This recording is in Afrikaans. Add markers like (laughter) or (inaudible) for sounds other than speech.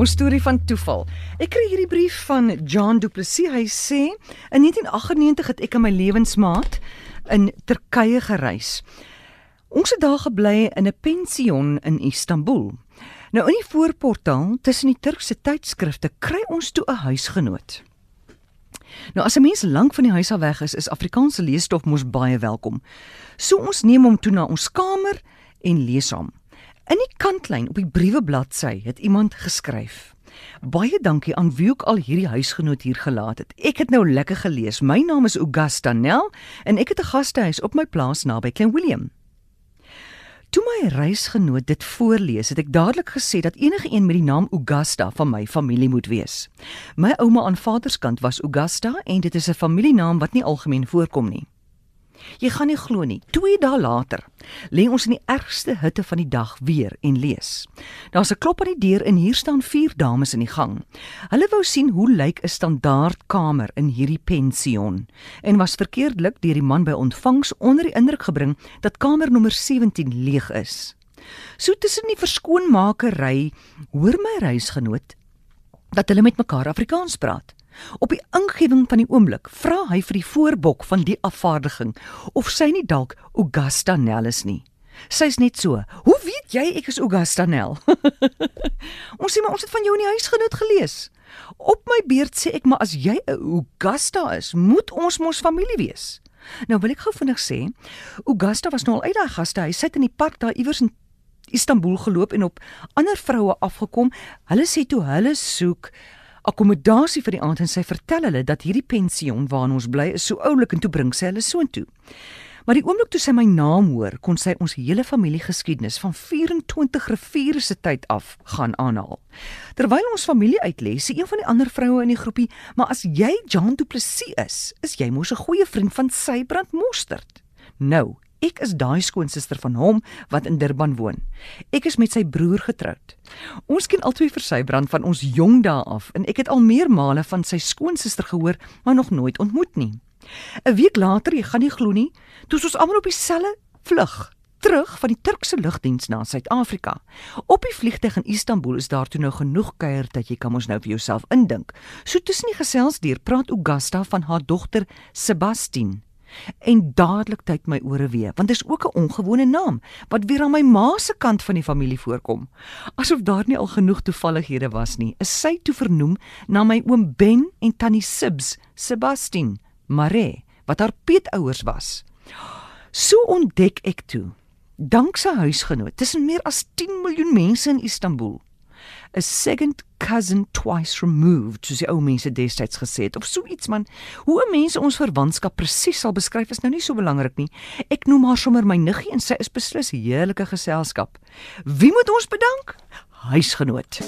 Ons storie van toeval. Ek kry hierdie brief van John Du Plessis. Hy sê in 1998 het ek en my lewensmaat in Turkye gereis. Ons het daar gebly in 'n pension in Istanbul. Nou in die voorportaal tussen die Turkse tydskrifte kry ons toe 'n huisgenoot. Nou as 'n mens lank van die huis af weg is, is Afrikaanse leesstof mos baie welkom. So ons neem hom toe na ons kamer en lees hom. In die kantlyn op die briewe bladsy het iemand geskryf: Baie dankie aan wie ook al hierdie huisgenoot hier gelaat het. Ek het nou lekker gelees. My naam is Augusta Nel en ek het 'n gastehuis op my plaas naby Klein Willem. Toe my reisgenoot dit voorlees, het ek dadelik gesê dat enige een met die naam Augusta van my familie moet wees. My ouma aan vaderskant was Augusta en dit is 'n familienaam wat nie algemeen voorkom nie. Jy gaan nie glo nie. 2 dae later lê ons in die ergste hitte van die dag weer en lees. Daar's 'n klop aan die deur en hier staan vier dames in die gang. Hulle wou sien hoe lyk 'n standaardkamer in hierdie pension en was verkeerdelik deur die man by ontvangs onder die indruk gebring dat kamer nommer 17 leeg is. So tussen die verskoonmakery hoor my reisgenoot dat hulle met mekaar Afrikaans praat. Op die ingewing van die oomblik vra hy vir die voorbok van die afvaardiging of sy nie dalk Augusta Nel is nie. Sy's net so. Hoe weet jy ek is Augusta Nel? (laughs) ons sê maar ons het van jou in die huis genoot gelees. Op my beurt sê ek maar as jy 'n Augusta is, moet ons mos familie wees. Nou wil ek gou vinnig sê, Augusta was nou al uit daai gastehuis, sy het in die park daar iewers in Istanbul geloop en op ander vroue afgekom. Hulle sê toe hulle soek akkommodasie vir die aand en sy vertel hulle dat hierdie pension waarin ons bly is so oulik en toe bring sy hulle soontoe. Maar die oomblik toe sy my naam hoor, kon sy ons hele familiegeskiedenis van 24 riviere se tyd af gaan aanhaal. Terwyl ons familie uitlê, sê een van die ander vroue in die groepie, "Maar as jy Jean Du Plessis is, is jy mos 'n goeie vriend van Sybrand Mostert." Nou, Ek is daai skoonsister van hom wat in Durban woon. Ek is met sy broer getroud. Ons ken albei vir sy brand van ons jong dae af en ek het al meermale van sy skoonsister gehoor, maar nog nooit ontmoet nie. 'n Week later, jy gaan nie glo nie, toe ons almal op dieselfde vlug terug van die Turkse lugdiens na Suid-Afrika. Op die vliegtuig in Istanbul is daar toe nou genoeg kuier dat jy kan ons nou vir jouself indink. So tussen die gesels deur praat Augusta van haar dogter Sebastian en dadelik tyd my ore weer want dit is ook 'n ongewone naam wat weer aan my ma se kant van die familie voorkom. Asof daar nie al genoeg toevallighede was nie is sy toe vernoem na my oom Ben en tannie Sibs Sebastian Mare wat haar peetouers was. So ontdek ek toe dank sy huisgenoot tussen meer as 10 miljoen mense in Istanbul 'n second cousin twice removed soos die ou mense destyds gesê het of so iets man. Hoe 'n mens ons verwantskap presies sal beskryf is nou nie so belangrik nie. Ek noem haar sommer my niggie en sy is beslis heerlike geselskap. Wie moet ons bedank? Huisgenoot